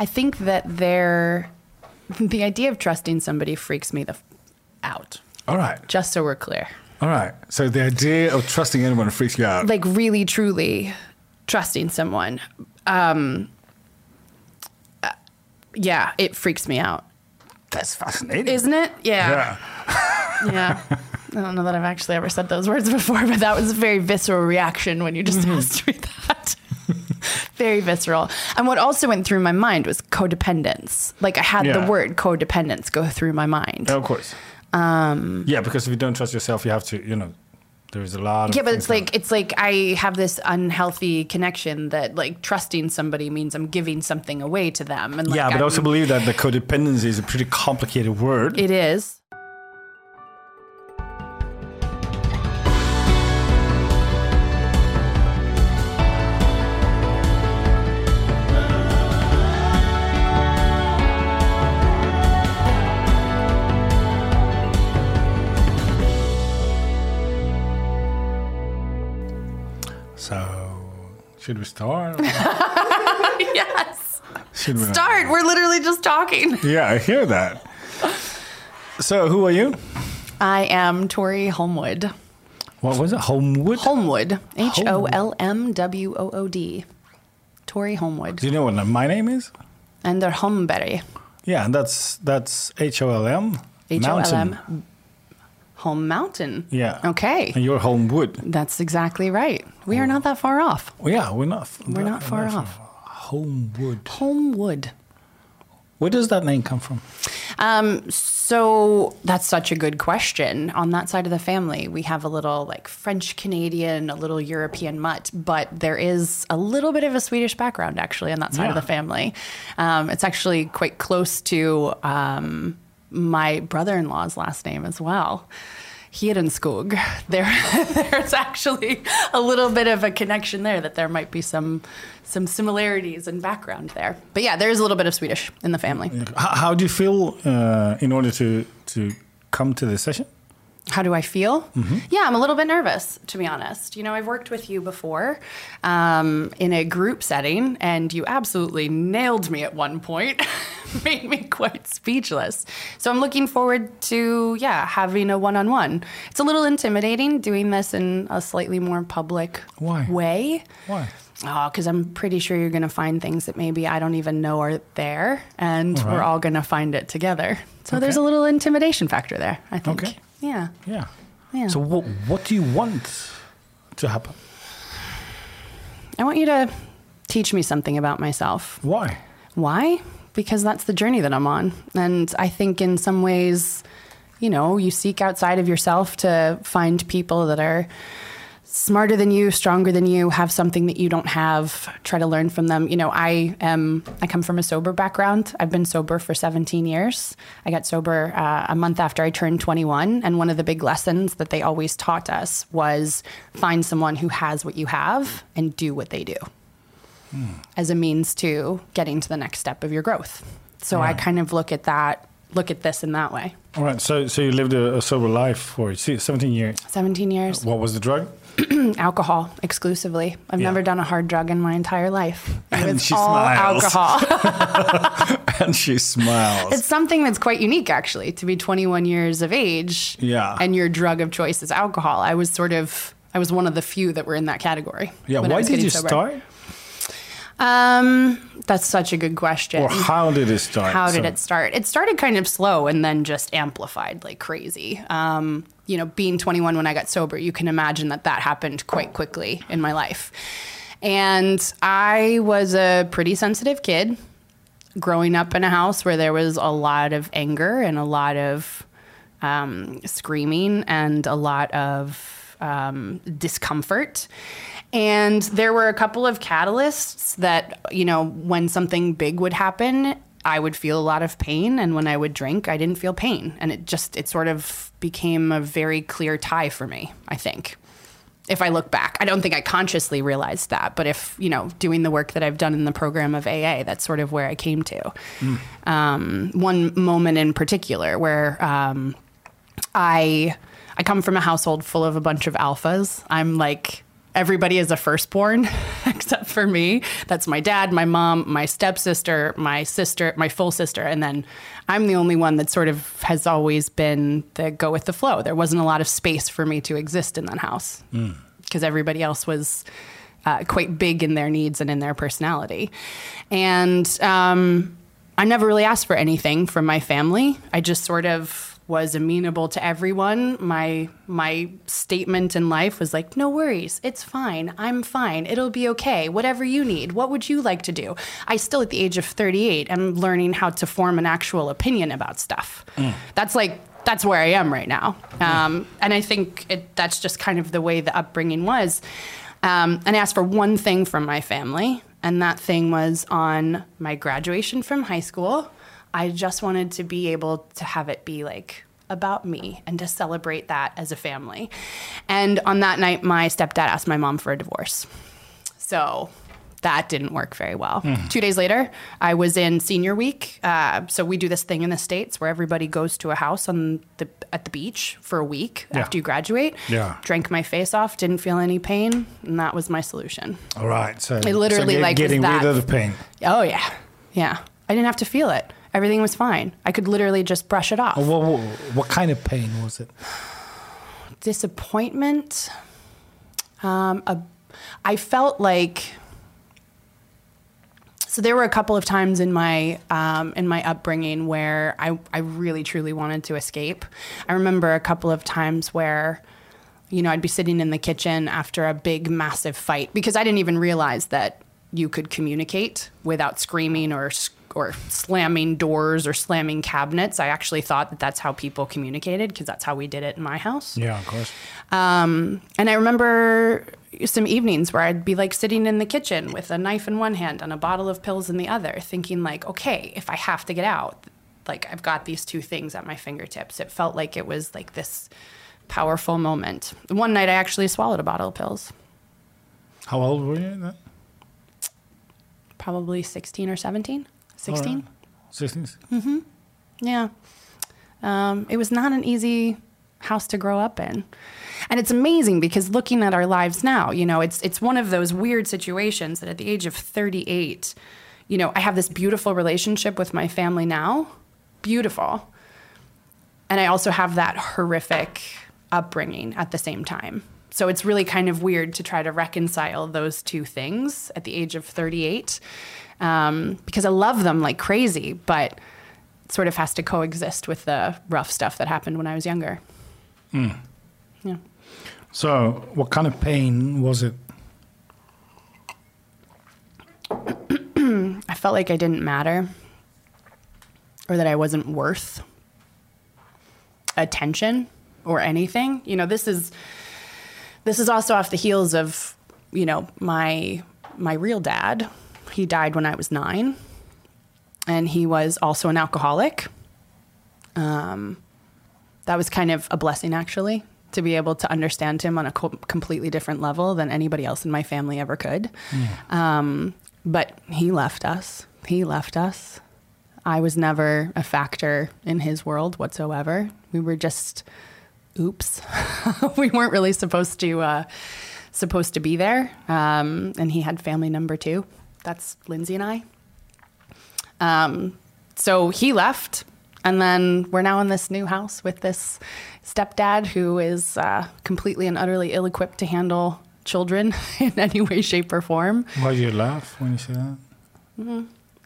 I think that they're the idea of trusting somebody freaks me the f- out. All right. Just so we're clear, All right. So the idea of trusting anyone freaks you out. like really truly trusting someone, um, uh, yeah, it freaks me out, That's fascinating. isn't it? yeah. Yeah. yeah. I don't know that I've actually ever said those words before, but that was a very visceral reaction when you just Mm-hmm. asked me that. very visceral. And what also went through my mind was codependence. Like I had Yeah. the word codependence go through my mind. Of course. Um, yeah, because if you don't trust yourself, you have to, you know, there's a lot of. Yeah, but it's like it's like I have this unhealthy connection that like trusting somebody means I'm giving something away to them. And like, yeah, but I I'm- also believe that the codependency is a pretty complicated word. it is. Should we start? yes. should we? Start. We're literally just talking. Yeah, I hear that. So, who are you? I am Tori Holmwood. What was it? Homewood? Holmwood. H O L M W O O D. Tori Holmwood. Do you know what my name is? And they're Holmberg. Yeah, and that's that's H O L M. H O L Mountain. Home Mountain. Yeah. Okay. And you're Homewood. That's exactly right. We are not that far off. Well, yeah, we're not. We're not far off. Homewood. Homewood. Where does that name come from? Um, so that's such a good question. On that side of the family, we have a little like French Canadian, a little European mutt, but there is a little bit of a Swedish background actually on that side of the family. Um, it's actually quite close to um, my brother in law's last name as well. Hedenskog. There, there's actually a little bit of a connection there that there might be some some similarities and background there. But yeah, there's a little bit of Swedish in the family. How, how do you feel uh, in order to to come to this session? How do I feel? Mm-hmm. Yeah, I'm a little bit nervous, to be honest. You know, I've worked with you before um, in a group setting, and you absolutely nailed me at one point, made me quite speechless. So I'm looking forward to, yeah, having a one on one. It's a little intimidating doing this in a slightly more public Why? way. Why? Oh, because I'm pretty sure you're going to find things that maybe I don't even know are there, and All we're all going to find it together. So there's a little intimidation factor there, I think. Okay. Yeah. Yeah. Yeah. So what what do you want to happen? I want you to teach me something about myself. Why? Why? Because that's the journey that I'm on. And I think in some ways, you know, you seek outside of yourself to find people that are smarter than you, stronger than you, have something that you don't have, try to learn from them. You know, I am I come from a sober background. I've been sober for 17 years. I got sober uh, a month after I turned 21, and one of the big lessons that they always taught us was find someone who has what you have and do what they do as a means to getting to the next step of your growth. So I kind of look at that, look at this in that way. All right. So so you lived a, a sober life for 17 years. 17 years, What was the drug? alcohol exclusively. I've Yeah. never done a hard drug in my entire life. And was she all smiles. alcohol. and she smiles. it's something that's quite unique, actually, to be 21 years of age. Yeah. And your drug of choice is alcohol. I was sort of, I was one of the few that were in that category. yeah. Why did you sober. start? Um, that's such a good question. Or how did it start? How did So- it start? It started kind of slow and then just amplified like crazy. Um, you know, being 21 when I got sober, you can imagine that that happened quite quickly in my life. And I was a pretty sensitive kid growing up in a house where there was a lot of anger and a lot of um, screaming and a lot of um, discomfort. And there were a couple of catalysts that, you know, when something big would happen, I would feel a lot of pain. And when I would drink, I didn't feel pain. And it just, it sort of became a very clear tie for me, I think. If I look back, I don't think I consciously realized that. But if, you know, doing the work that I've done in the program of AA, that's sort of where I came to. Um, one moment in particular where um, I I come from a household full of a bunch of alphas. I'm like everybody is a firstborn except for me. That's my dad, my mom, my stepsister, my sister, my full sister, and then I'm the only one that sort of has always been the go with the flow. There wasn't a lot of space for me to exist in that house because everybody else was uh, quite big in their needs and in their personality. And um, I never really asked for anything from my family. I just sort of was amenable to everyone. My my statement in life was like, "No worries, it's fine. I'm fine. It'll be okay. Whatever you need. What would you like to do?" I still, at the age of 38, am learning how to form an actual opinion about stuff. That's like that's where I am right now, um, and I think it, that's just kind of the way the upbringing was. Um, and I asked for one thing from my family, and that thing was on my graduation from high school. I just wanted to be able to have it be like about me and to celebrate that as a family. And on that night, my stepdad asked my mom for a divorce. So that didn't work very well. Two days later, I was in senior week. Uh, so we do this thing in the states where everybody goes to a house on the at the beach for a week Yeah. after you graduate. Yeah. Drank my face off, didn't feel any pain, and that was my solution. All right. So It literally, so get- like, getting rid of the pain. Oh yeah, yeah. I didn't have to feel it. Everything was fine. I could literally just brush it off. What, what, what kind of pain was it? disappointment. Um, a, I felt like so there were a couple of times in my um, in my upbringing where I, I really truly wanted to escape. I remember a couple of times where you know I'd be sitting in the kitchen after a big massive fight because I didn't even realize that you could communicate without screaming or or slamming doors or slamming cabinets. I actually thought that that's how people communicated because that's how we did it in my house. Yeah, of course. Um, and I remember some evenings where I'd be like sitting in the kitchen with a knife in one hand and a bottle of pills in the other, thinking like, okay, if I have to get out, like I've got these two things at my fingertips. It felt like it was like this powerful moment. One night I actually swallowed a bottle of pills, How old were you then? probably 16 or 17. 16? All right. 16? Yeah. Um, it was not an easy house to grow up in. And it's amazing because looking at our lives now, you know, it's it's one of those weird situations that at the age of 38, you know, I have this beautiful relationship with my family now. Beautiful. And I also have that horrific upbringing at the same time. So it's really kind of weird to try to reconcile those two things at the age of 38 um, because I love them like crazy, but it sort of has to coexist with the rough stuff that happened when I was younger. Yeah. So, what kind of pain was it? I felt like I didn't matter or that I wasn't worth attention or anything. You know, this is this is also off the heels of, you know, my my real dad. He died when I was 9 and he was also an alcoholic. Um that was kind of a blessing actually to be able to understand him on a co- completely different level than anybody else in my family ever could. Um, but he left us. He left us. I was never a factor in his world whatsoever. We were just, oops, we weren't really supposed to uh, supposed to be there. Um, and he had family number two. That's Lindsay and I. Um, so he left, and then we're now in this new house with this stepdad who is uh, completely and utterly ill-equipped to handle children in any way, shape, or form. Why do you laugh when you say that?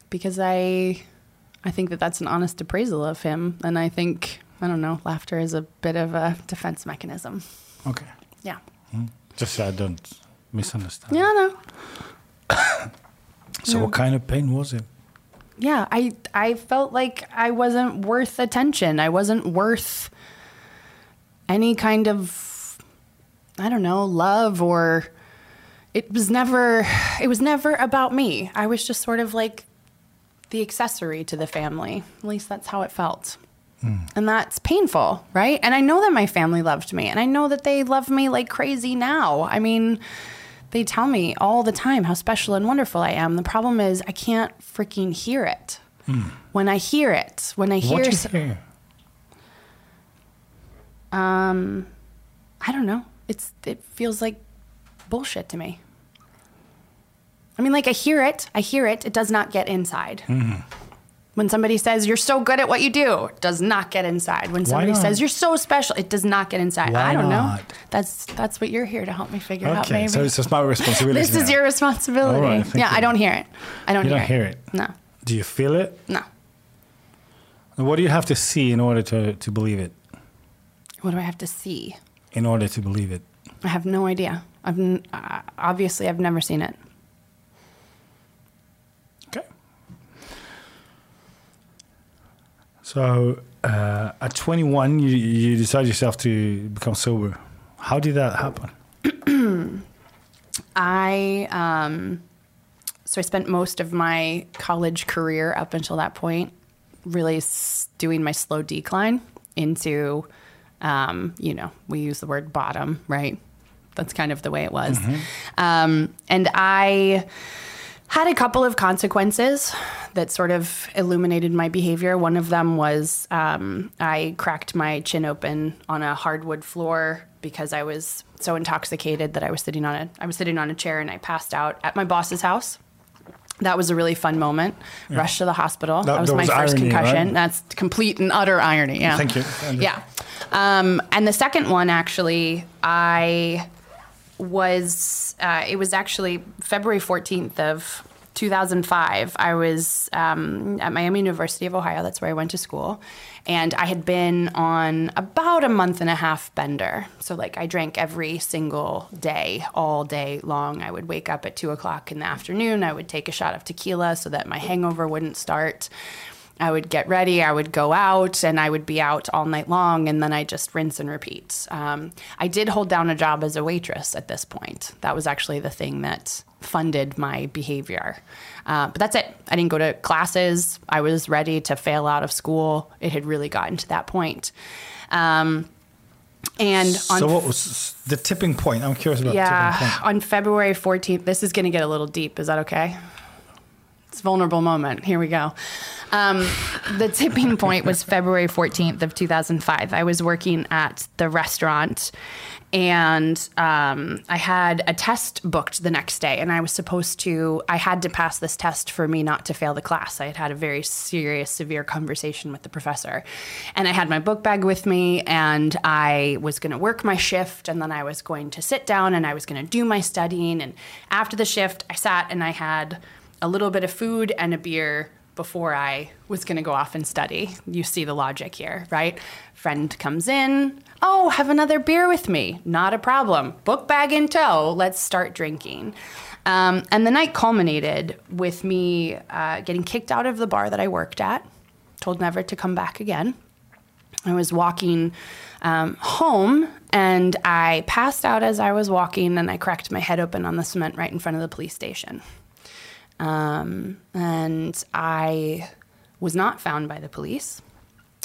because I I think that that's an honest appraisal of him, and I think I don't know, laughter is a bit of a defense mechanism. Okay. Yeah. Just so I don't misunderstand. Yeah, no. So, what mm. kind of pain was it? Yeah, I I felt like I wasn't worth attention. I wasn't worth any kind of I don't know, love or it was never it was never about me. I was just sort of like the accessory to the family. At least that's how it felt. Hmm. And that's painful, right? And I know that my family loved me and I know that they love me like crazy now. I mean, they tell me all the time how special and wonderful I am. The problem is I can't freaking hear it. When I hear it, when I hear What s- you hear? um I don't know. It's it feels like bullshit to me. I mean, like I hear it, I hear it. It does not get inside. Mm-hmm. When somebody says you're so good at what you do, it does not get inside. When somebody says you're so special, it does not get inside. Why I don't know. That's that's what you're here to help me figure out. Okay, Maybe so it's just my responsibility. this is now. your responsibility. Right, yeah, you. I don't hear it. I don't You hear don't it. hear it. No, Do you feel it? no. And what do you have to see in order to, to believe it? What do I have to see? In order to believe it? I have no idea. I've n- uh, obviously I've never seen it. Okay. So uh, at 21, you, you decide yourself to become sober. How did that happen? I um, so I spent most of my college career up until that point really s- doing my slow decline into, um, you know, we use the word bottom, right? That's kind of the way it was. Um, and I had a couple of consequences that sort of illuminated my behavior. One of them was um, I cracked my chin open on a hardwood floor because I was so intoxicated that I was sitting on a I was sitting on a chair and I passed out at my boss's house. That was a really fun moment. Rushed to the hospital. That- That, was that my was first irony, concussion. right? That's complete and utter irony. Yeah. Thank you. Yeah. Um, and the second one, actually, I was, uh, it was actually February 14th of 2005. I was um, at Miami University of Ohio. That's where I went to school. And I had been on about a month and a half bender. So, like, I drank every single day, all day long. I would wake up at two o'clock in the afternoon. I would take a shot of tequila so that my hangover wouldn't start. I would get ready, I would go out, and I would be out all night long, and then I just rinse and repeat. Um, I did hold down a job as a waitress at this point. That was actually the thing that funded my behavior. Uh, but that's it. I didn't go to classes. I was ready to fail out of school. It had really gotten to that point. Um, and on So what was the tipping point? I'm curious about the tipping yeah, on February 14th, this is going to get a little deep. Is that okay? It's vulnerable moment. Here we go. Um, the tipping point was February 14th of 2005. I was working at the restaurant and um, I had a test booked the next day and I was supposed to, I had to pass this test for me not to fail the class. I had had a very serious, severe conversation with the professor. And I had my book bag with me and I was going to work my shift and then I was going to sit down and I was going to do my studying. And after the shift, I sat and I had a little bit of food and a beer before I was going to go off and study. You see the logic here, right? Friend comes in, oh, have another beer with me. Not a problem. Book bag in tow. Let's start drinking. Um, and the night culminated with me uh, getting kicked out of the bar that I worked at, told never to come back again. I was walking um, home and I passed out as I was walking and I cracked my head open on the cement right in front of the police station. Um, and I was not found by the police.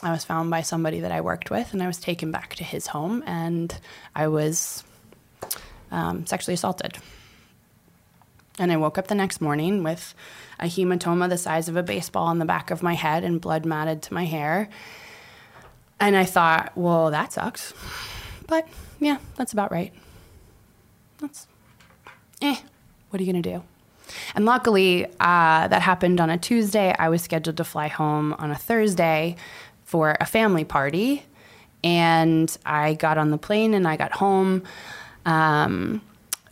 I was found by somebody that I worked with, and I was taken back to his home, and I was um, sexually assaulted. And I woke up the next morning with a hematoma the size of a baseball on the back of my head and blood matted to my hair. And I thought, well, that sucks. But yeah, that's about right. That's, eh, what are you going to do? And luckily, uh, that happened on a Tuesday. I was scheduled to fly home on a Thursday for a family party. And I got on the plane and I got home. Um,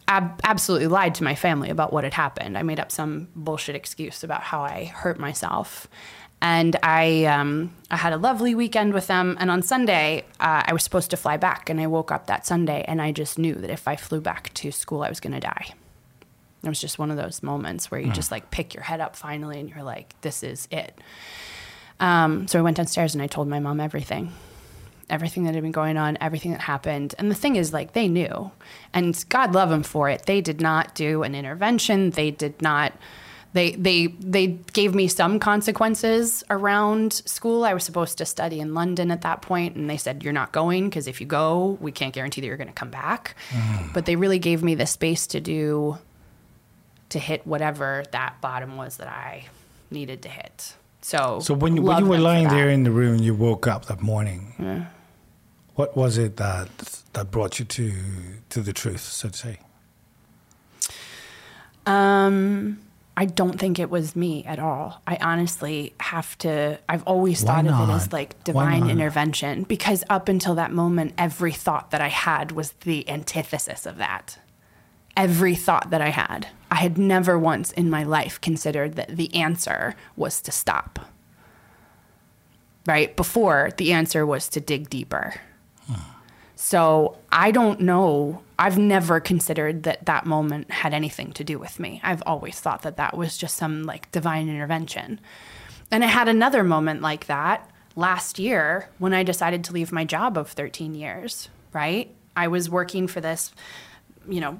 ab- absolutely lied to my family about what had happened. I made up some bullshit excuse about how I hurt myself. And I, um, I had a lovely weekend with them. And on Sunday, uh, I was supposed to fly back. And I woke up that Sunday and I just knew that if I flew back to school, I was going to die. It was just one of those moments where you just like pick your head up finally and you're like, this is it. Um, so I went downstairs and I told my mom everything everything that had been going on, everything that happened. And the thing is, like, they knew. And God love them for it. They did not do an intervention. They did not. They, they they gave me some consequences around school. I was supposed to study in London at that point, and they said you're not going because if you go, we can't guarantee that you're going to come back. But they really gave me the space to do to hit whatever that bottom was that I needed to hit. So So when, you- when you were lying there in the room, you woke up that morning. What was it that that brought you to to the truth, so to say? Um, I don't think it was me at all. I honestly have to. I've always Why thought of it as like divine intervention because up until that moment, every thought that I had was the antithesis of that. Every thought that I had, I had never once in my life considered that the answer was to stop. Right before the answer was to dig deeper. So I don't know. I've never considered that that moment had anything to do with me. I've always thought that that was just some like divine intervention. And I had another moment like that last year when I decided to leave my job of 13 years, right? I was working for this, you know,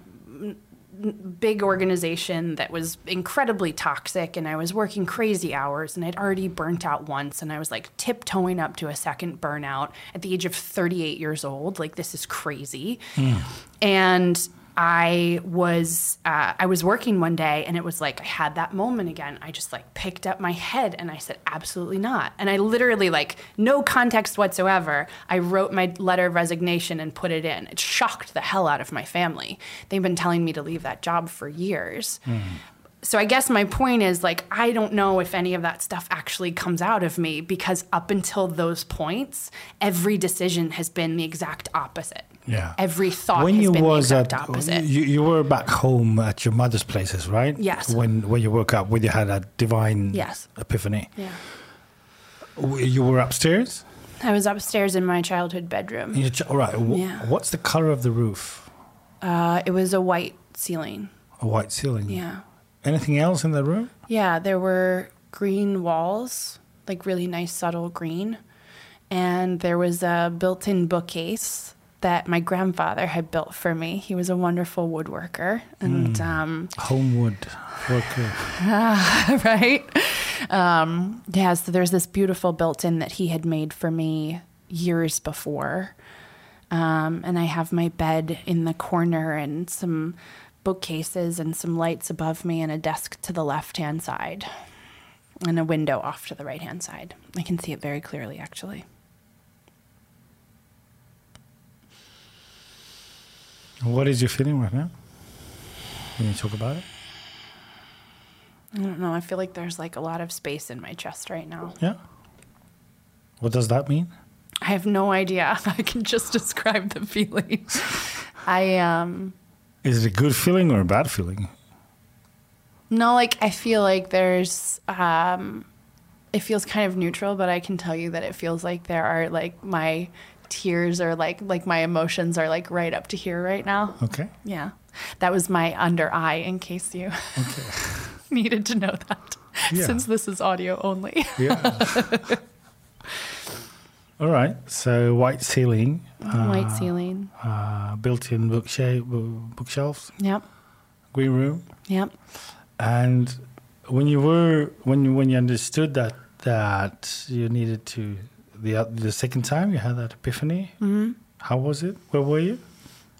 big organization that was incredibly toxic and I was working crazy hours and I'd already burnt out once and I was like tiptoeing up to a second burnout at the age of 38 years old. Like this is crazy. Hmm. And I was uh, I was working one day and it was like I had that moment again. I just like picked up my head and I said absolutely not. And I literally like no context whatsoever. I wrote my letter of resignation and put it in. It shocked the hell out of my family. They've been telling me to leave that job for years. So I guess my point is like I don't know if any of that stuff actually comes out of me because up until those points, every decision has been the exact opposite. Yeah. Every thought when has you been was at opposite. you, you were back home at your mother's places, right? Yes. When when you woke up, when you had a divine Yes. epiphany, yeah. You were upstairs. I was upstairs in my childhood bedroom. Ch- all right. wh- Yeah. What's the color of the roof? Uh, it was a white ceiling. A white ceiling. Yeah. Anything else in the room? Yeah, there were green walls, like really nice subtle green. And there was a built in bookcase that my grandfather had built for me. He was a wonderful woodworker. And um, Homewood worker. right? Um, yeah, so there's this beautiful built in that he had made for me years before. Um, and I have my bed in the corner and some bookcases and some lights above me and a desk to the left hand side and a window off to the right hand side. I can see it very clearly, actually. What is your feeling right now? When you talk about it? I don't know. I feel like there's like a lot of space in my chest right now. Yeah. What does that mean? I have no idea. I can just describe the feeling. I um Is it a good feeling or a bad feeling? no like I feel like there's um it feels kind of neutral, but I can tell you that it feels like there are like my tears are like like my emotions are like right up to here right now. Okay. Yeah. That was my under eye in case you needed to know that. Yeah. Since this is audio only. Yeah. All right. So white ceiling, White ceiling. uh, built-in bookshelves, Yep. green room, Yep. and when you were when you when you understood that that you needed to the the second time you had that epiphany. Mm-hmm. How was it? Where were you?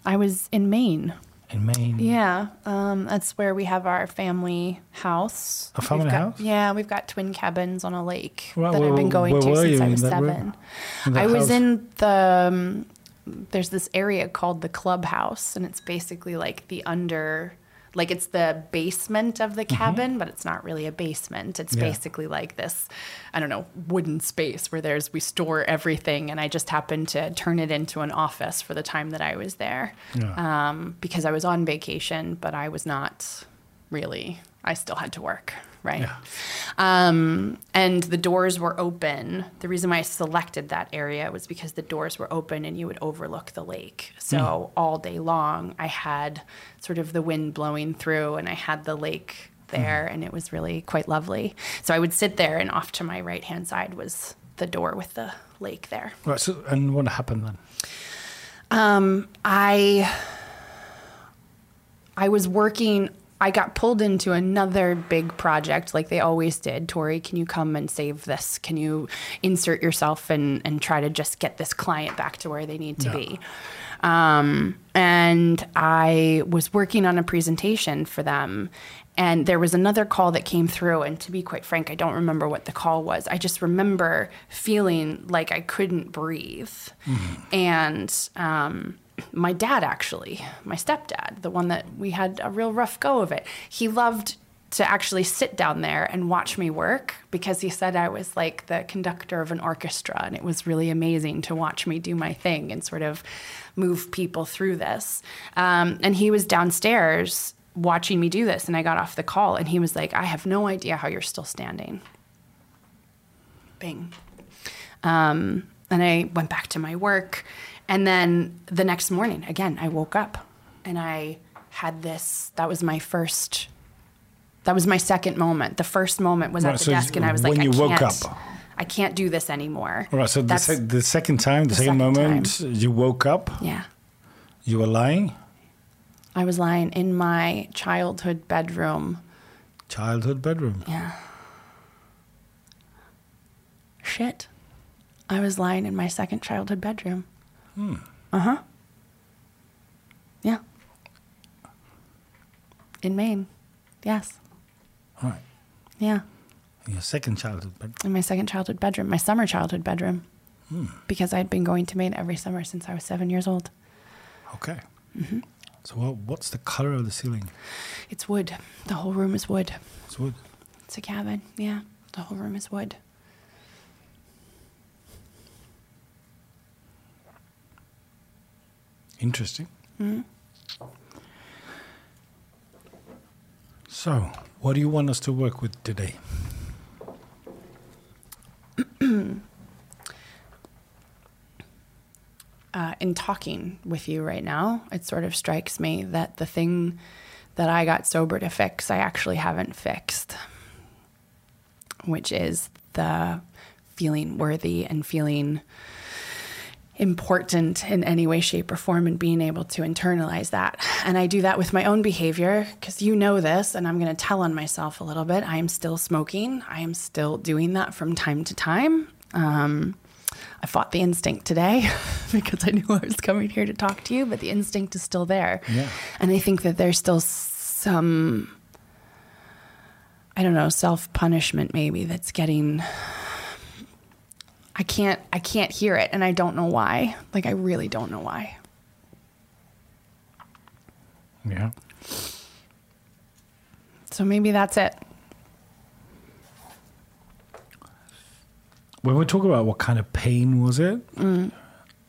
I was in Maine. In Maine. Yeah, um, that's where we have our family house. A family got- house? Yeah, we've got twin cabins on a lake that where- I've been going to since I was seven. room? In that I was house? in the. Um, there's this area called the clubhouse, and it's basically like the under. Like it's the basement of the cabin, but it's not really a basement. It's Mm-hmm. Yeah. basically like this, I don't know, wooden space where there's we store everything, and I just happened to turn it into an office for the time that I was there Yeah. um, because I was on vacation, but I was not really. I still had to work, right? Yeah. Um, and the doors were open. The reason why I selected that area was because the doors were open and you would overlook the lake. So all day long, I had sort of the wind blowing through, and I had the lake there, and it was really quite lovely. So I would sit there, and off to my right hand side was the door with the lake there. Right. So, and what happened then? Um, I I was working. I got pulled into another big project, like they always did. Tori, can you come and save this? Can you insert yourself and and try to just get this client back to where they need to be? Um, and I was working on a presentation for them. And there was another call that came through. And to be quite frank, I don't remember what the call was. I just remember feeling like I couldn't breathe. And um, my dad, actually, my stepdad, the one that we had a real rough go of it, he loved to actually sit down there and watch me work because he said I was like the conductor of an orchestra and it was really amazing to watch me do my thing and sort of move people through this. Um, and he was downstairs watching me do this and I got off the call and he was like, I have no idea how you're still standing. Bing. Um, and I went back to my work. And then the next morning, again, I woke up and I had this, that was my first that was my second moment. The first moment was Right, at the so desk, and I was when like, you I woke can't, up. I can't do this anymore. All right. So the, sec- the second time, the, the second, second moment, you woke up. yeah, You were lying. I was lying in my childhood bedroom. Childhood bedroom. Yeah. Shit. I was lying in my second childhood bedroom. Uh huh. Yeah. In Maine. Yes. All right. Yeah. Your second childhood bedroom. in my second childhood bedroom, my summer childhood bedroom, Hmm. because I'd been going to Maine every summer since I was seven years old. Okay. Mm-hmm. So what, what's the color of the ceiling? It's wood. The whole room is wood. It's wood. It's a cabin. Yeah. The whole room is wood. Interesting. Mm-hmm. So, what do you want us to work with today? uh, in talking with you right now, it sort of strikes me that the thing that I got sober to fix, I actually haven't fixed, which is the feeling worthy and feeling important in any way, shape, or form, and being able to internalize that. And I do that with my own behavior because you know this, and I'm going to tell on myself a little bit. I am still smoking, I am still doing that from time to time. Um, I fought the instinct today because I knew I was coming here to talk to you, but the instinct is still there. Yeah. And I think that there's still some, I don't know, self punishment maybe that's getting. I can't I can't hear it and I don't know why. Like I really don't know why. Yeah. So maybe that's it. When we talk about what kind of pain was it, Mm.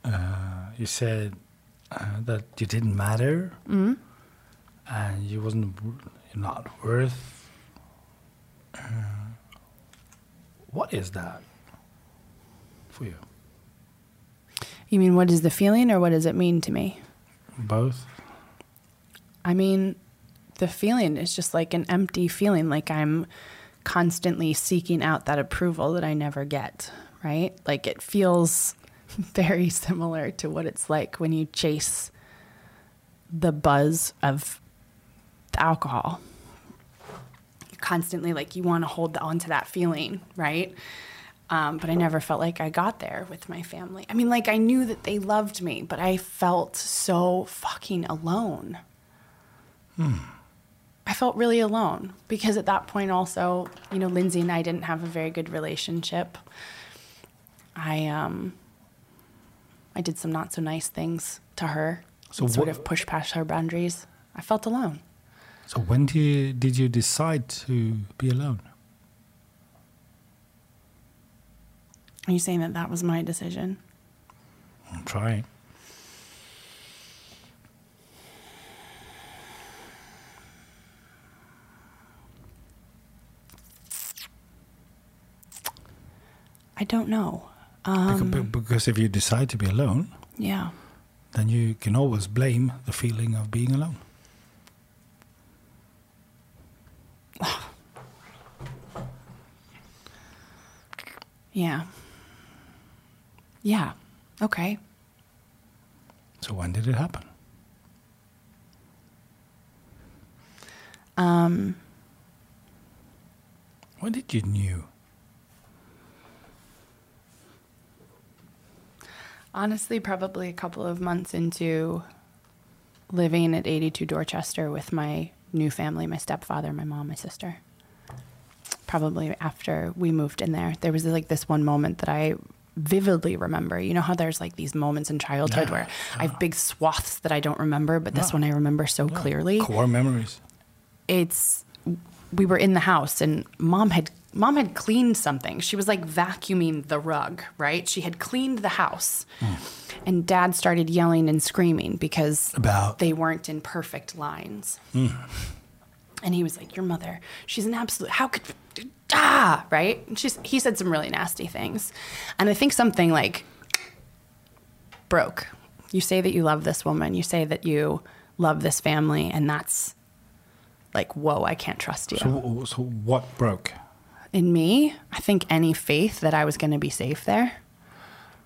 uh, you said uh, that you didn't matter, Mm-hmm. and you wasn't not worth. Uh, what is that for you? You mean what is the feeling or what does it mean to me? Both. I mean, the feeling is just like an empty feeling, like I'm constantly seeking out that approval that I never get, right? Like it feels very similar to what it's like when you chase the buzz of the alcohol. You're constantly like, you want to hold on to that feeling, right? Um, but I never felt like I got there with my family. I mean, like I knew that they loved me, but I felt so fucking alone. I felt really alone because at that point, also, you know, Lindsay and I didn't have a very good relationship. I um, I did some not so nice things to her, So and sort what- of pushed past her boundaries. I felt alone. So when did you, did you decide to be alone? Are you saying that that was my decision? I'm trying. I don't know. Um, be- because if you decide to be alone, yeah. then you can always blame the feeling of being alone. Yeah. Yeah. Okay. So when did it happen? Um, When did you knew? honestly, probably a couple of months into living at 82 Dorchester with my new family, my stepfather, my mom, my sister. Probably after we moved in there, there was like this one moment that I vividly remember. You know how there's like these moments in childhood Yeah, where I have big swaths that I don't remember, but this one I remember so clearly. Core memories. It's we were in the house and mom had mom had cleaned something. She was like vacuuming the rug, right? She had cleaned the house. Hmm. And dad started yelling and screaming because About? they weren't in perfect lines. Hmm. And he was like, "Your mother, she's an absolute. How could ah right?" And she's he said some really nasty things, and I think something like broke. You say that you love this woman. You say that you love this family, and that's like, whoa, I can't trust you. So, so what broke? In me, I think any faith that I was going to be safe there.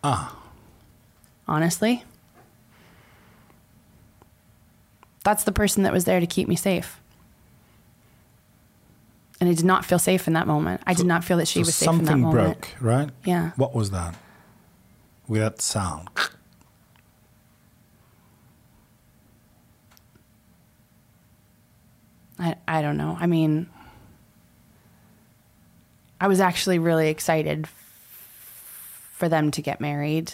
Ah. Honestly, that's the person that was there to keep me safe. And I did not feel safe in that moment. I did not feel that she so was safe in that moment. something broke, right? Yeah. What was that? With that sound. I, I don't know. I mean, I was actually really excited for them to get married.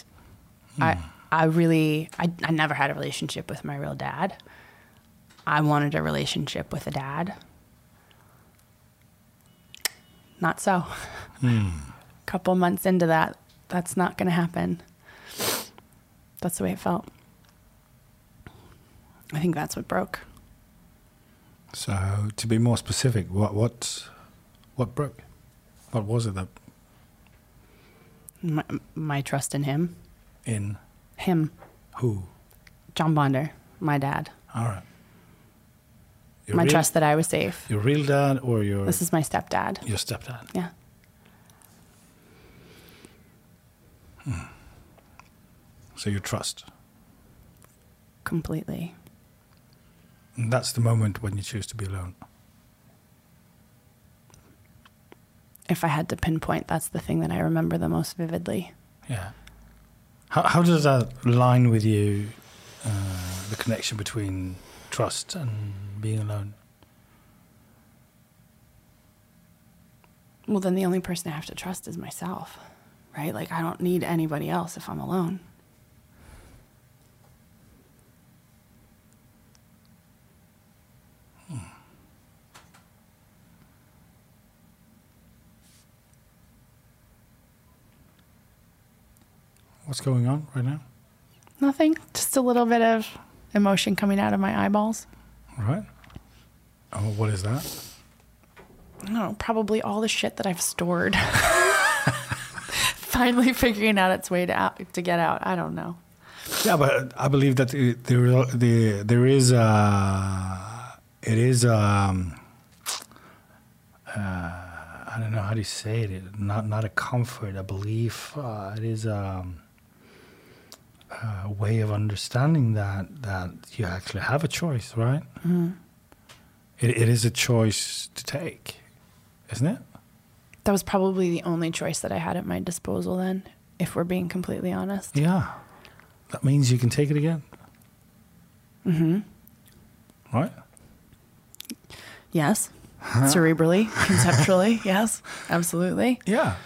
Hmm. I I really I, I never had a relationship with my real dad. I wanted a relationship with a dad. Not so. Hmm. A couple months into that, that's not going to happen. That's the way it felt. I think that's what broke. So, to be more specific, what what what broke? What was it that My, my trust in him. in Him. who? John Bonder, my dad. All right. Your my real, trust that I was safe. Your real dad or your This is my stepdad. your stepdad? Yeah. So you trust. Completely. And that's the moment when you choose to be alone. If I had to pinpoint, that's the thing that I remember the most vividly. Yeah. How how does that line with you? Uh, the connection between trust and being alone. Well, then the only person I have to trust is myself, right? Like, I don't need anybody else if I'm alone. What's going on right now? Nothing. Just a little bit of emotion coming out of my eyeballs. All right. Oh, what is that? I probably all the shit that I've stored. Finally figuring out its way to out, to get out. I don't know. Yeah, but I believe that it, there the there is a it is um uh, I don't know how to say it not not a comfort a belief uh, it is um, a way of understanding that that you actually have a choice right? It, it is a choice to take isn't it? That was probably the only choice that I had at my disposal then, if we're being completely honest. yeah. That means you can take it again. Mm-hmm. Right? Yes. Cerebrally, conceptually, yes, absolutely. Yeah.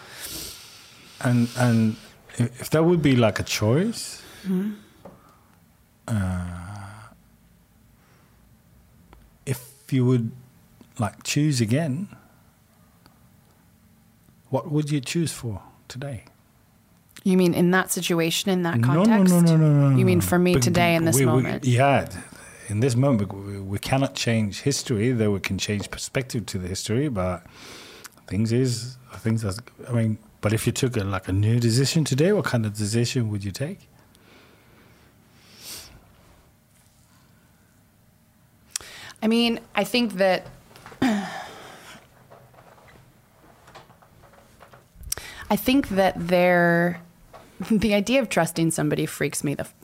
And and if that would be like a choice, uh, if you would like choose again, what would you choose for today? You mean in that situation, in that No, no, context? no, no, no, no, no. You mean for me But- today in this we- we- moment? yeah, in this moment, we, we cannot change history. Though we can change perspective to the history, but things is things that's. I mean, but if you took a, like a new decision today, what kind of decision would you take? I mean, I think that I think that there the idea of trusting somebody freaks me the f-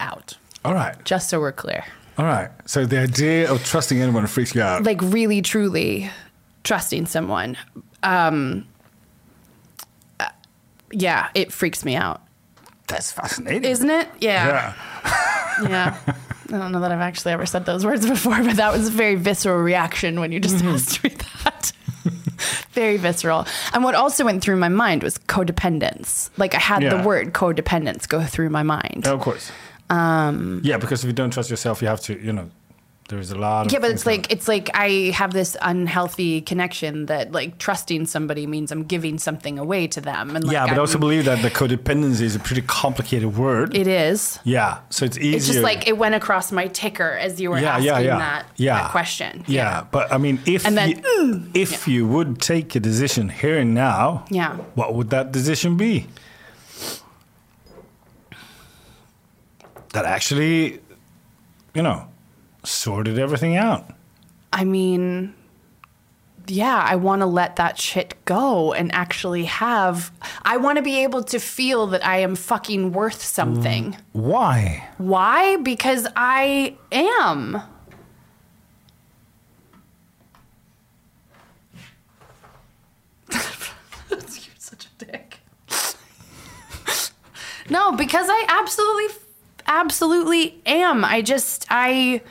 out. All right, Just so we're clear. all right. So the idea of trusting anyone freaks you out. Like really truly trusting someone. Um uh, yeah, it freaks me out. That's fascinating. Isn't it? yeah. Yeah. I don't know that I've actually ever said those words before, but that was a very visceral reaction when you just Mm-hmm. asked me that. very visceral. And what also went through my mind was codependence. Like I had Yeah. the word codependence go through my mind. of course. Um, yeah, because if you don't trust yourself, you have to, you know, there's a lot of Yeah, but it's like it's like I have this unhealthy connection that like trusting somebody means I'm giving something away to them. And like, yeah, but I I'm- also believe that the codependency is a pretty complicated word. it is. yeah, so it's easier. It's just like it went across my ticker as you were yeah, asking yeah, yeah, that, yeah. that question. Yeah, but I mean, if And then, you, mm, if you would take a decision here and now, Yeah. what would that decision be? That actually, you know, sorted everything out. I mean, yeah, I want to let that shit go and actually have. I want to be able to feel that I am fucking worth something. Mm, why? Why? Because I am. You're such a dick. no, because I absolutely, absolutely am. I just, I.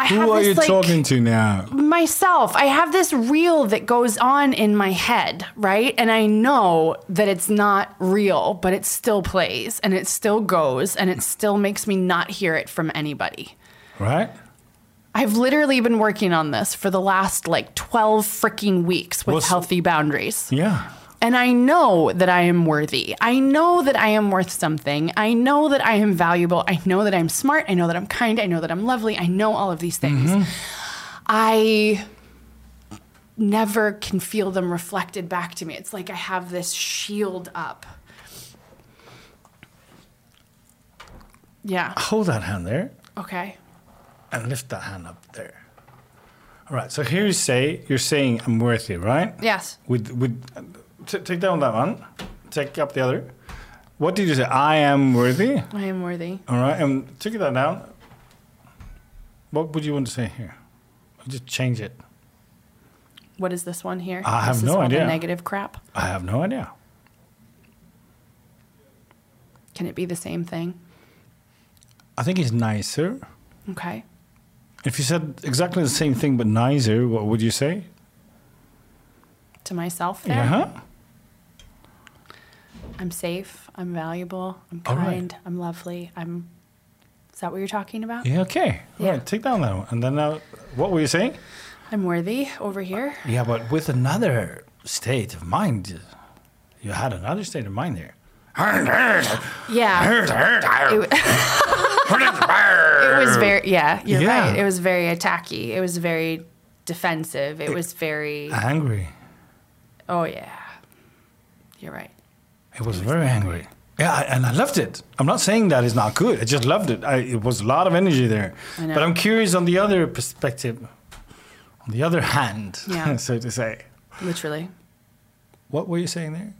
I Who are this, you like, talking to now? myself. I have this reel that goes on in my head, right? And I know that it's not real, but it still plays and it still goes and it still makes me not hear it from anybody. Right? I've literally been working on this for the last like 12 freaking weeks with What's- healthy boundaries. Yeah. And I know that I am worthy. I know that I am worth something. I know that I am valuable. I know that I'm smart. I know that I'm kind. I know that I'm lovely. I know all of these things. Mm-hmm. I never can feel them reflected back to me. It's like I have this shield up. Yeah. Hold that hand there Okay. and lift that hand up there. All right. So here you say you're saying I'm worthy, right? Yes. With with t- take down that one. Take up the other. What did you say? I am worthy. I am worthy. All right. And take that down. What would you want to say here? Just change it. What is this one here? I have This is no idea. negative crap. I have no idea. Can it be the same thing? I think it's nicer. Okay. If you said exactly the same thing but nicer, what would you say? To myself there. Yeah. I'm safe. I'm valuable. I'm All right. kind. I'm lovely. I'm. Is that what you're talking about? Yeah. Okay. All Yeah. right. Take down that one. And then now, what were you saying? I'm worthy over here. Uh, yeah, but with another state of mind. You had another state of mind there. Yeah. It, it was very. Yeah, you're Yeah. right. It was very attacky. It was very defensive. It was very. Angry. Oh yeah. You're right. It was very angry. Yeah, and I loved it. I'm not saying that is not good. I just loved it. I, it was a lot of energy there. But I'm curious on the other perspective, on the other hand, Yeah. so to say. Literally. What were you saying there?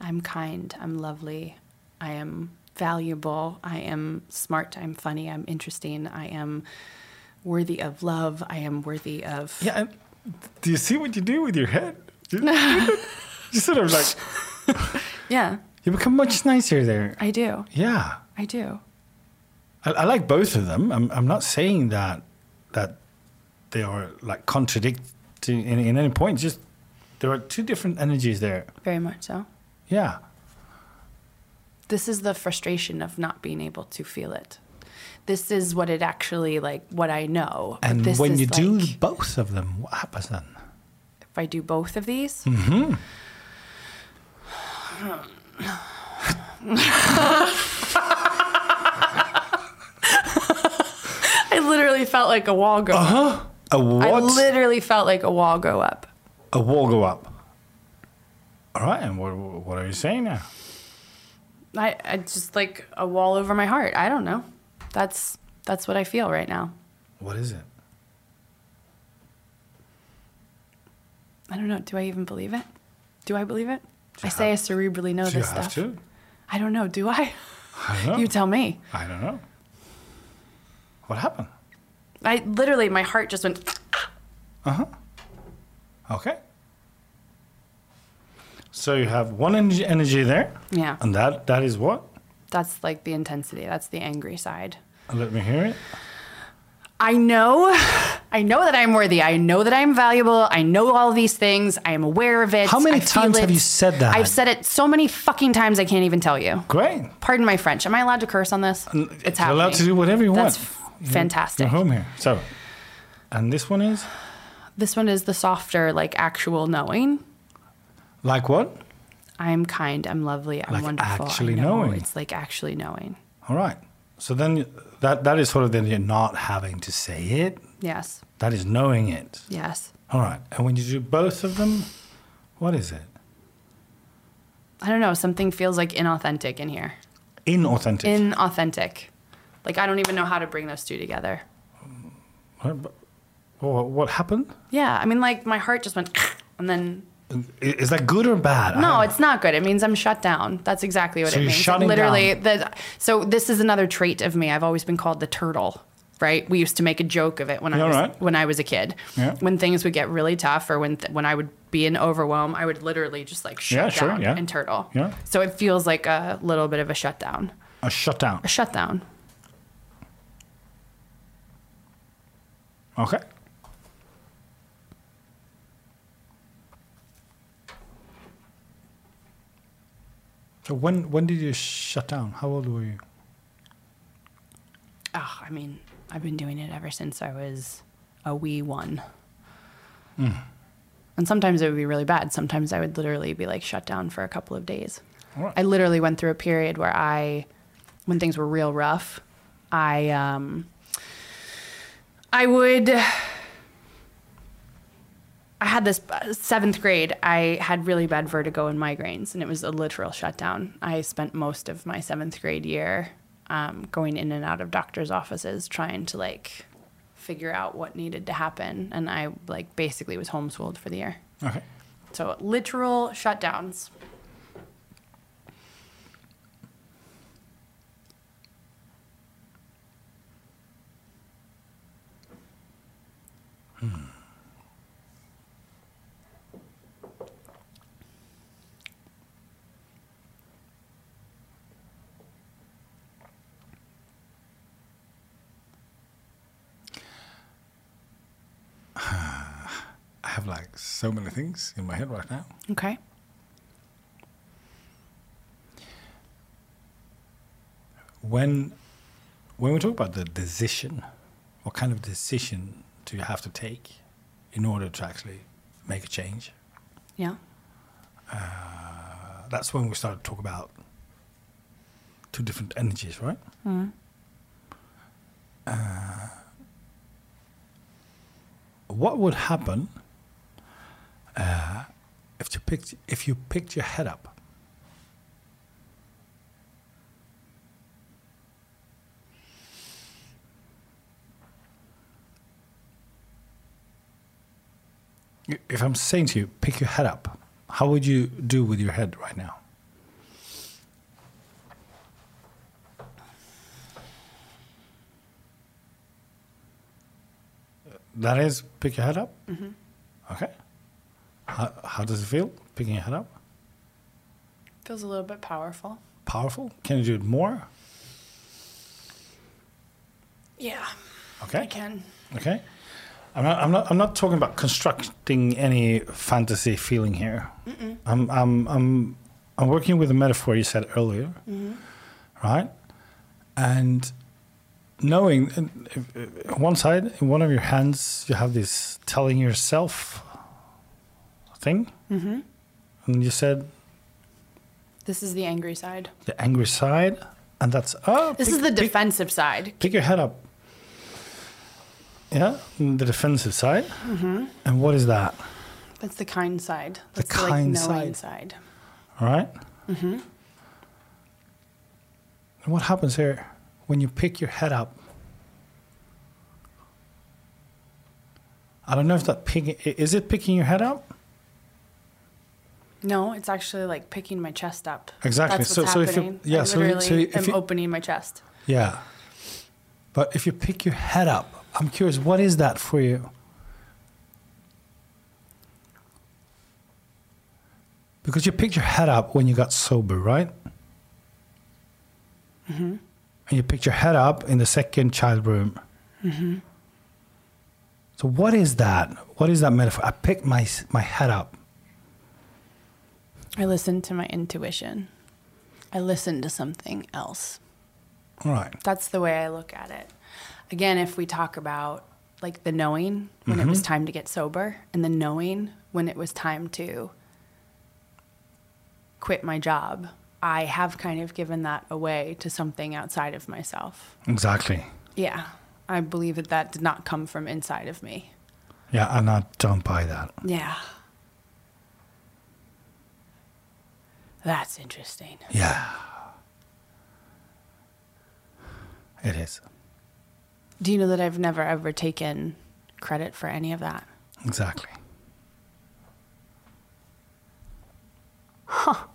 I'm kind. I'm lovely. I am valuable. I am smart. I'm funny. I'm interesting. I am worthy of love. I am worthy of. Yeah. Do you see what you do with your head? You, sort of like Yeah, you become much nicer there. I do. Yeah. I do. I, I like both of them. I'm, I'm not saying that that they are like contradicting in, in any point. Just there are two different energies there. Very much so. Yeah. This is the frustration of not being able to feel it. This is what it actually like what I know. And this when you do both of them, what happens then? if I do both of these, Mm-hmm. I literally felt like a wall go. up. Uh-huh. A I what? literally felt like a wall go up. a wall go up. All right. And what what are you saying now? I, I just like a wall over my heart. I don't know. That's that's what I feel right now. What is it? I don't know. Do I even believe it? Do I believe it? I you say I cerebrally know this have stuff. to? I don't know. Do I? I don't know. You tell me. I don't know. What happened? I literally, my heart just went. Uh huh. Okay. So you have one energy, energy there, Yeah. and that that is what? That's like the intensity. That's the angry side. Let me hear it. I know, I know that I'm worthy. I know that I'm valuable. I know all these things. I am aware of it. How many I times have you said that? I've said it so many fucking times I can't even tell you. Great. Pardon my French. Am I allowed to curse on this? It's You're happening. allowed to do whatever you That's want. fantastic. You're home here. So, and this one is This one is the softer, like actual knowing. like what? I'm kind. I'm lovely. I'm Like wonderful. actually know. knowing. It's like actually knowing. All right. So then that that is sort of then you're not having to say it. Yes. That is knowing it. Yes. All right. And when you do both of them, what is it? I don't know. Something feels like inauthentic in here. Inauthentic. Inauthentic. Like I don't even know how to bring those two together. What, what- what happened? Yeah. I mean, like my heart just went, and then Is that good or bad? No, it's not good. It means I'm shut down. That's exactly what So it you're means. shutting Literally, the so this is another trait of me. I've always been called the turtle. Right? We used to make a joke of it when I was right. when I was a kid. Yeah. When things would get really tough, or when th- when I would be in overwhelm, I would literally just like shut Yeah, sure, down yeah. and turtle. Yeah. So it feels like a little bit of a shutdown. a shutdown. A shutdown. Okay. So when when did you shut down? How old were you? Oh, I mean, I've been doing it ever since I was a wee one. Hmm. And sometimes it would be really bad. Sometimes I would literally be like shut down for a couple of days. Right. I literally went through a period where I, when things were real rough, I, um, I would. I had this uh, seventh grade. I had really bad vertigo and migraines, and it was a literal shutdown. I spent most of my seventh grade year um, going in and out of doctors' offices trying to like figure out what needed to happen, and I like basically was homeschooled for the year. Okay. So literal shutdowns. I have like so many things in my head right now. Okay. When when we talk about the decision, what kind of decision do you have to take in order to actually make a change? Yeah. Uh, that's when we start to talk about two different energies, right? Uh, what would happen uh, if you picked if you picked your head up? If I'm saying to you, pick your head up, how would you do with your head right now? That is pick your head up. Mm-hmm. Okay. How, how does it feel picking your head up? Feels a little bit powerful. Powerful. Can you do it more? Yeah. Okay. I can. Okay. I'm not, I'm not. I'm not talking about constructing any fantasy feeling here. I'm. I'm. I'm. I'm working with a metaphor you said earlier, mm-hmm. right? And knowing, and if- if- one side, in one of your hands, you have this telling yourself thing, mm-hmm. and you said This is the angry side. the angry side, and that's oh. This pick- is the pick- defensive side. pick your head up. Yeah, the defensive side. Mm-hmm. And what is that? That's the kind side. That's the, kind like knowing side. side. All right? Mm-hmm. And what happens here when you pick your head up? I don't know if that picking is it picking your head up? No, it's actually like picking my chest up. Exactly. That's So- so if you- yeah, I so so if am you- opening my chest. Yeah. But if you pick your head up, I'm curious, what is that for you? Because you picked your head up when you got sober, right? Mm-hmm. And you picked your head up in the second child room. Mm-hmm. So what is that? What is that metaphor? I picked my my head up. I listened to my intuition. I listened to something else. All right. That's the way I look at it. Again, if we talk about like the knowing when it was mm-hmm. time to get sober and the knowing when it was time to quit my job, I have kind of given that away to something outside of myself. Exactly. Yeah. I believe that that did not come from inside of me. Yeah, and I'm don't buy that. Yeah. That's interesting. Yeah. It is. Do you know that I've never ever taken credit for any of that? Exactly. Huh.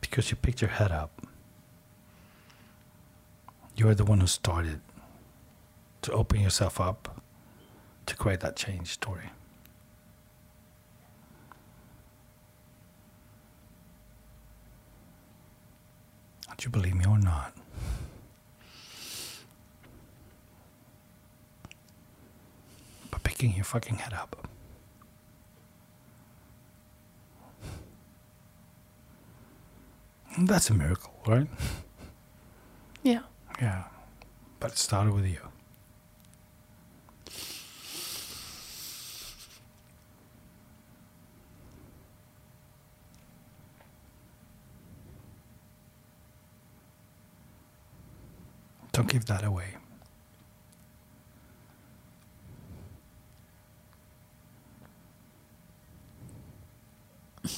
Because you picked your head up. You're the one who started to open yourself up to create that change story. Do you believe me or not? By picking your fucking head up. That's a miracle, right? Yeah. Yeah. But it started with you. Don't give that away.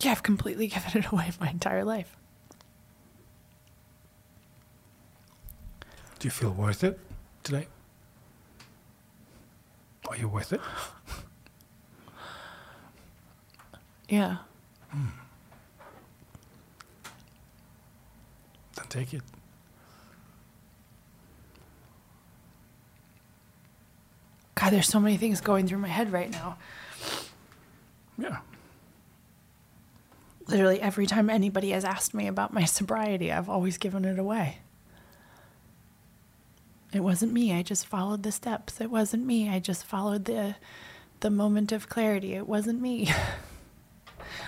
Yeah, I've completely given it away my entire life. Do you feel worth it today? Are you worth it? Yeah. Then take it. God, there's so many things going through my head right now. Yeah. Literally every time anybody has asked me about my sobriety, I've always given it away. It wasn't me. I just followed the steps. It wasn't me. I just followed the the moment of clarity. It wasn't me.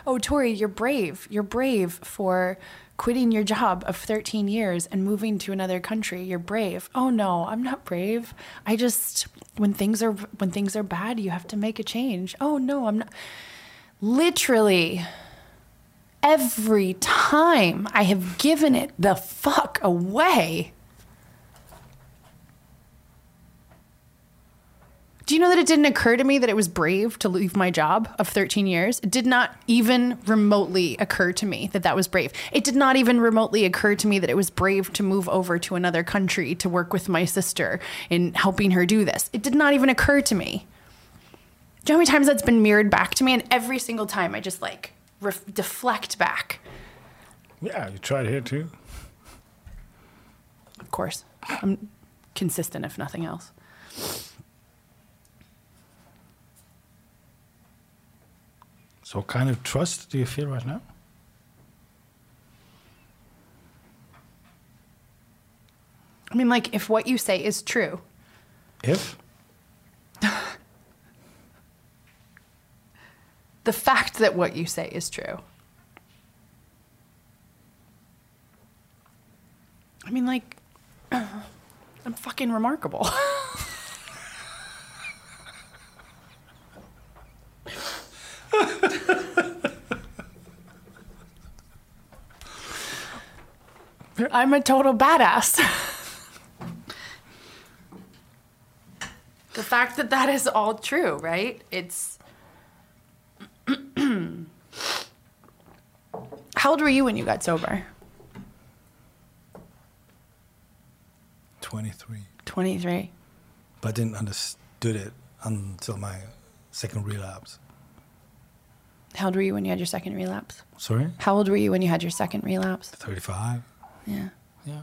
oh, Tori, you're brave. You're brave for quitting your job of 13 years and moving to another country. You're brave. Oh no, I'm not brave. I just when things are when things are bad, you have to make a change. Oh no, I'm not literally every time I have given it the fuck away. Do you know that it didn't occur to me that it was brave to leave my job of 13 years? It did not even remotely occur to me that that was brave. It did not even remotely occur to me that it was brave to move over to another country to work with my sister in helping her do this. It did not even occur to me. Do you know how many times that's been mirrored back to me? And every single time I just like ref- deflect back. Yeah, you tried here too. Of course. I'm consistent, if nothing else. So, what kind of trust do you feel right now? I mean, like, if what you say is true, If? the fact that what you say is true. I mean, like, I'm fucking remarkable. I'm a total badass. the fact that that is all true, right? It's. How old were you when you got sober? 23. 23. But I didn't understood it until my second relapse. How old were you when you had your second relapse? Sorry? How old were you when you had your second relapse? 35. Yeah. Yeah.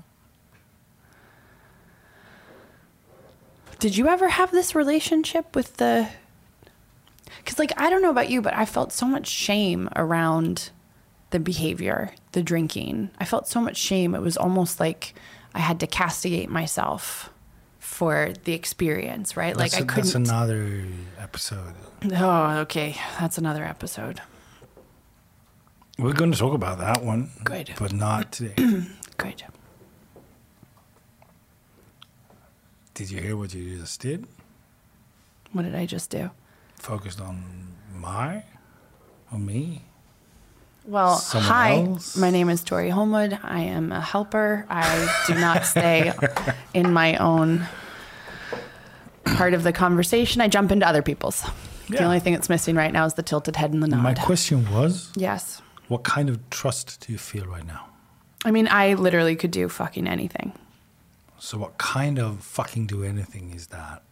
Did you ever have this relationship with the Cuz like I don't know about you, but I felt so much shame around the behavior, the drinking. I felt so much shame. It was almost like I had to castigate myself for the experience, right? That's like I couldn't That's another episode. Oh, okay. That's another episode. We're going to talk about that one. Good. But not today. Good. did you hear what you just did? What did I just do? Focused on my, on me. Well, Someone hi. else? My name is Tori Homewood. I am a helper. I do not stay in my own part of the conversation. I jump into other people's. The only thing that's missing right now is the tilted head and the nod. My question was, yes. what kind of trust do you feel right now? I mean, I literally could do fucking anything. So what kind of fucking do anything is that?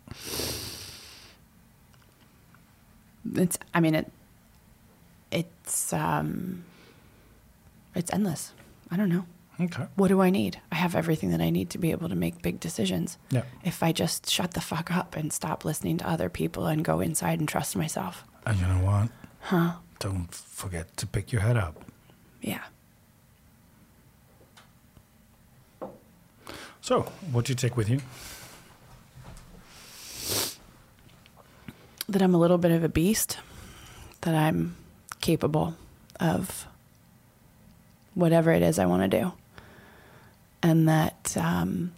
It's. I mean it. It's um. It's endless. I don't know. Okay. What do I need? I have everything that I need to be able to make big decisions. Yeah. If I just shut the fuck up and stop listening to other people and go inside and trust myself. And you know what? Huh? Don't forget to pick your head up. Yeah. So, what do you take with you? That I'm a little bit of a beast. That I'm capable of whatever it is I want to do. And that um,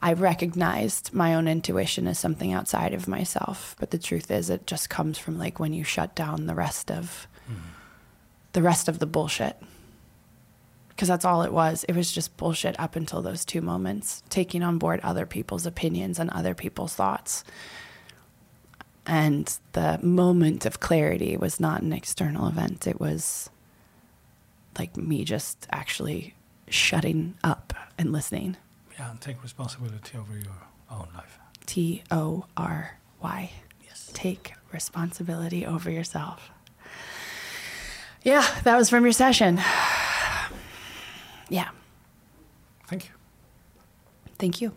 I recognized my own intuition as something outside of myself. But the truth is, it just comes from like when you shut down the rest of the rest of the bullshit. Because that's all it was. It was just bullshit up until those two moments, taking on board other people's opinions and other people's thoughts. And the moment of clarity was not an external event. It was like me just actually shutting up and listening. Yeah, and take responsibility over your own life. T O R Y. Yes. Take responsibility over yourself. Yeah, that was from your session. Yeah, Thank you. thank you.